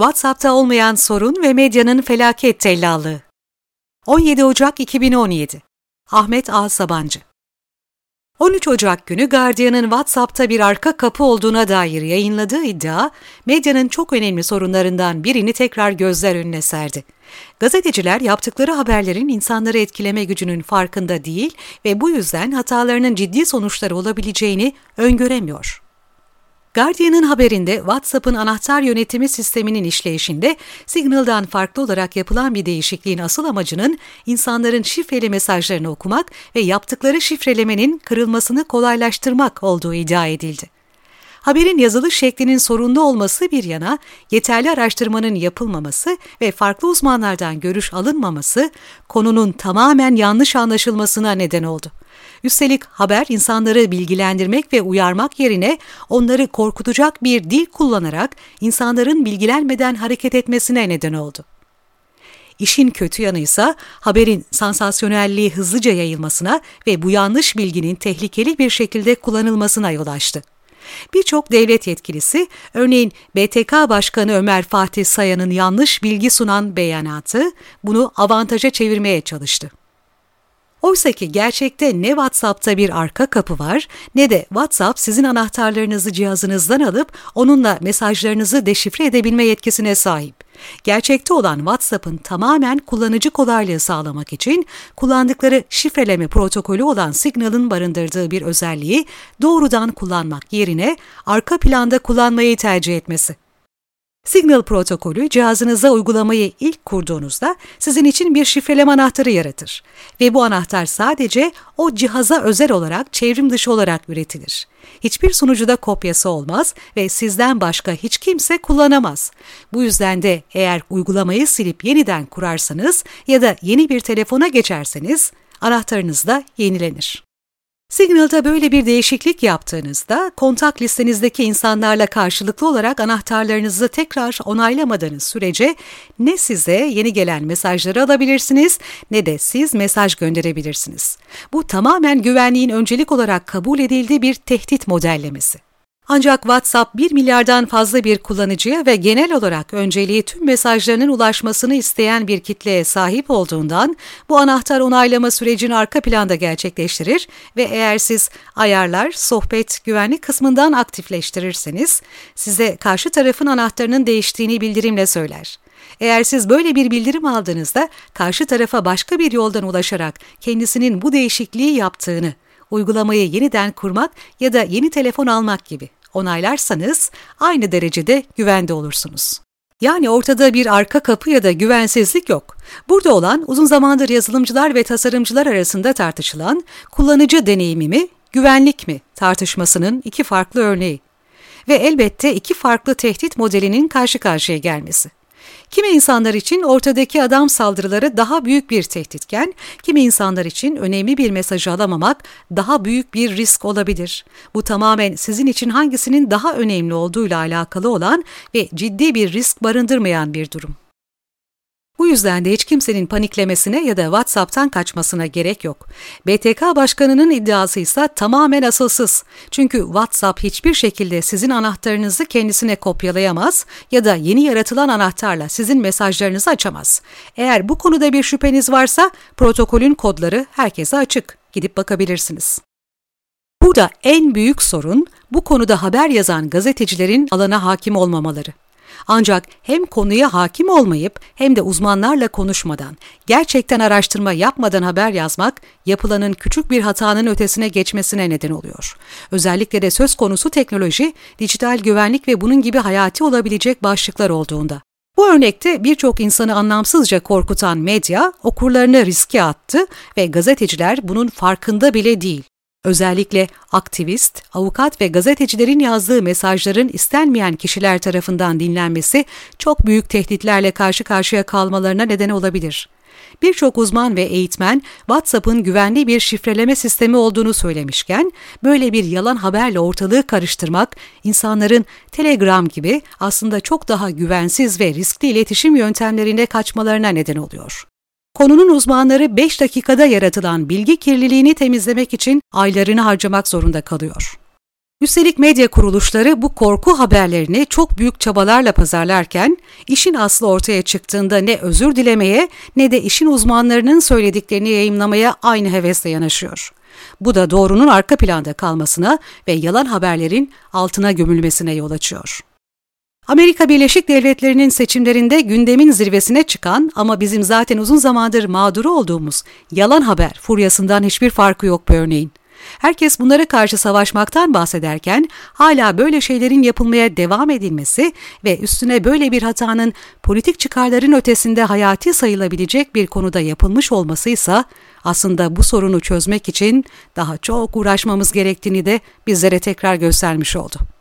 WhatsApp'ta olmayan sorun ve medyanın felaket tellallığı. 17 Ocak 2017 Ahmet A. Sabancı 13 Ocak günü Guardian'ın WhatsApp'ta bir arka kapı olduğuna dair yayınladığı iddia, medyanın çok önemli sorunlarından birini tekrar gözler önüne serdi. Gazeteciler yaptıkları haberlerin insanları etkileme gücünün farkında değil ve bu yüzden hatalarının ciddi sonuçları olabileceğini öngöremiyor. Guardian'ın haberinde WhatsApp'ın anahtar yönetimi sisteminin işleyişinde Signal'dan farklı olarak yapılan bir değişikliğin asıl amacının insanların şifreli mesajlarını okumak ve yaptıkları şifrelemenin kırılmasını kolaylaştırmak olduğu iddia edildi. Haberin yazılış şeklinin sorunlu olması bir yana, yeterli araştırmanın yapılmaması ve farklı uzmanlardan görüş alınmaması konunun tamamen yanlış anlaşılmasına neden oldu. Üstelik haber insanları bilgilendirmek ve uyarmak yerine onları korkutacak bir dil kullanarak insanların bilgilenmeden hareket etmesine neden oldu. İşin kötü yanı ise haberin sansasyonelliği hızlıca yayılmasına ve bu yanlış bilginin tehlikeli bir şekilde kullanılmasına yol açtı. Birçok devlet yetkilisi, örneğin BTK Başkanı Ömer Fatih Sayan'ın yanlış bilgi sunan beyanatı, bunu avantaja çevirmeye çalıştı. Oysa ki gerçekte ne WhatsApp'ta bir arka kapı var ne de WhatsApp sizin anahtarlarınızı cihazınızdan alıp onunla mesajlarınızı deşifre edebilme yetkisine sahip. Gerçekte olan WhatsApp'ın tamamen kullanıcı kolaylığı sağlamak için kullandıkları şifreleme protokolü olan Signal'ın barındırdığı bir özelliği doğrudan kullanmak yerine arka planda kullanmayı tercih etmesi. Signal protokolü cihazınıza uygulamayı ilk kurduğunuzda sizin için bir şifreleme anahtarı yaratır ve bu anahtar sadece o cihaza özel olarak çevrim dışı olarak üretilir. Hiçbir sunucuda kopyası olmaz ve sizden başka hiç kimse kullanamaz. Bu yüzden de eğer uygulamayı silip yeniden kurarsanız ya da yeni bir telefona geçerseniz anahtarınız da yenilenir. Signal'da böyle bir değişiklik yaptığınızda kontak listenizdeki insanlarla karşılıklı olarak anahtarlarınızı tekrar onaylamadığınız sürece ne size yeni gelen mesajları alabilirsiniz ne de siz mesaj gönderebilirsiniz. Bu tamamen güvenliğin öncelik olarak kabul edildiği bir tehdit modellemesi. Ancak WhatsApp 1 milyardan fazla bir kullanıcıya ve genel olarak önceliği tüm mesajlarının ulaşmasını isteyen bir kitleye sahip olduğundan bu anahtar onaylama sürecini arka planda gerçekleştirir ve eğer siz ayarlar, sohbet, güvenlik kısmından aktifleştirirseniz size karşı tarafın anahtarının değiştiğini bildirimle söyler. Eğer siz böyle bir bildirim aldığınızda karşı tarafa başka bir yoldan ulaşarak kendisinin bu değişikliği yaptığını, uygulamayı yeniden kurmak ya da yeni telefon almak gibi onaylarsanız aynı derecede güvende olursunuz. Yani ortada bir arka kapı ya da güvensizlik yok. Burada olan uzun zamandır yazılımcılar ve tasarımcılar arasında tartışılan kullanıcı deneyimi mi, güvenlik mi tartışmasının iki farklı örneği. Ve elbette iki farklı tehdit modelinin karşı karşıya gelmesi. Kimi insanlar için ortadaki adam saldırıları daha büyük bir tehditken, kimi insanlar için önemli bir mesajı alamamak daha büyük bir risk olabilir. Bu tamamen sizin için hangisinin daha önemli olduğuyla alakalı olan ve ciddi bir risk barındırmayan bir durum. Bu yüzden de hiç kimsenin paniklemesine ya da WhatsApp'tan kaçmasına gerek yok. BTK Başkanı'nın iddiası ise tamamen asılsız. Çünkü WhatsApp hiçbir şekilde sizin anahtarınızı kendisine kopyalayamaz ya da yeni yaratılan anahtarla sizin mesajlarınızı açamaz. Eğer bu konuda bir şüpheniz varsa protokolün kodları herkese açık. Gidip bakabilirsiniz. Burada en büyük sorun bu konuda haber yazan gazetecilerin alana hakim olmamaları. Ancak hem konuya hakim olmayıp hem de uzmanlarla konuşmadan, gerçekten araştırma yapmadan haber yazmak yapılanın küçük bir hatanın ötesine geçmesine neden oluyor. Özellikle de söz konusu teknoloji, dijital güvenlik ve bunun gibi hayati olabilecek başlıklar olduğunda. Bu örnekte birçok insanı anlamsızca korkutan medya okurlarını riske attı ve gazeteciler bunun farkında bile değil. Özellikle aktivist, avukat ve gazetecilerin yazdığı mesajların istenmeyen kişiler tarafından dinlenmesi çok büyük tehditlerle karşı karşıya kalmalarına neden olabilir. Birçok uzman ve eğitmen WhatsApp'ın güvenli bir şifreleme sistemi olduğunu söylemişken, böyle bir yalan haberle ortalığı karıştırmak insanların Telegram gibi aslında çok daha güvensiz ve riskli iletişim yöntemlerine kaçmalarına neden oluyor. Konunun uzmanları 5 dakikada yaratılan bilgi kirliliğini temizlemek için aylarını harcamak zorunda kalıyor. Üstelik medya kuruluşları bu korku haberlerini çok büyük çabalarla pazarlarken, işin aslı ortaya çıktığında ne özür dilemeye ne de işin uzmanlarının söylediklerini yayımlamaya aynı hevesle yanaşıyor. Bu da doğrunun arka planda kalmasına ve yalan haberlerin altına gömülmesine yol açıyor. Amerika Birleşik Devletleri'nin seçimlerinde gündemin zirvesine çıkan ama bizim zaten uzun zamandır mağduru olduğumuz yalan haber furyasından hiçbir farkı yok bu örneğin. Herkes bunlara karşı savaşmaktan bahsederken hala böyle şeylerin yapılmaya devam edilmesi ve üstüne böyle bir hatanın politik çıkarların ötesinde hayati sayılabilecek bir konuda yapılmış olmasıysa aslında bu sorunu çözmek için daha çok uğraşmamız gerektiğini de bizlere tekrar göstermiş oldu.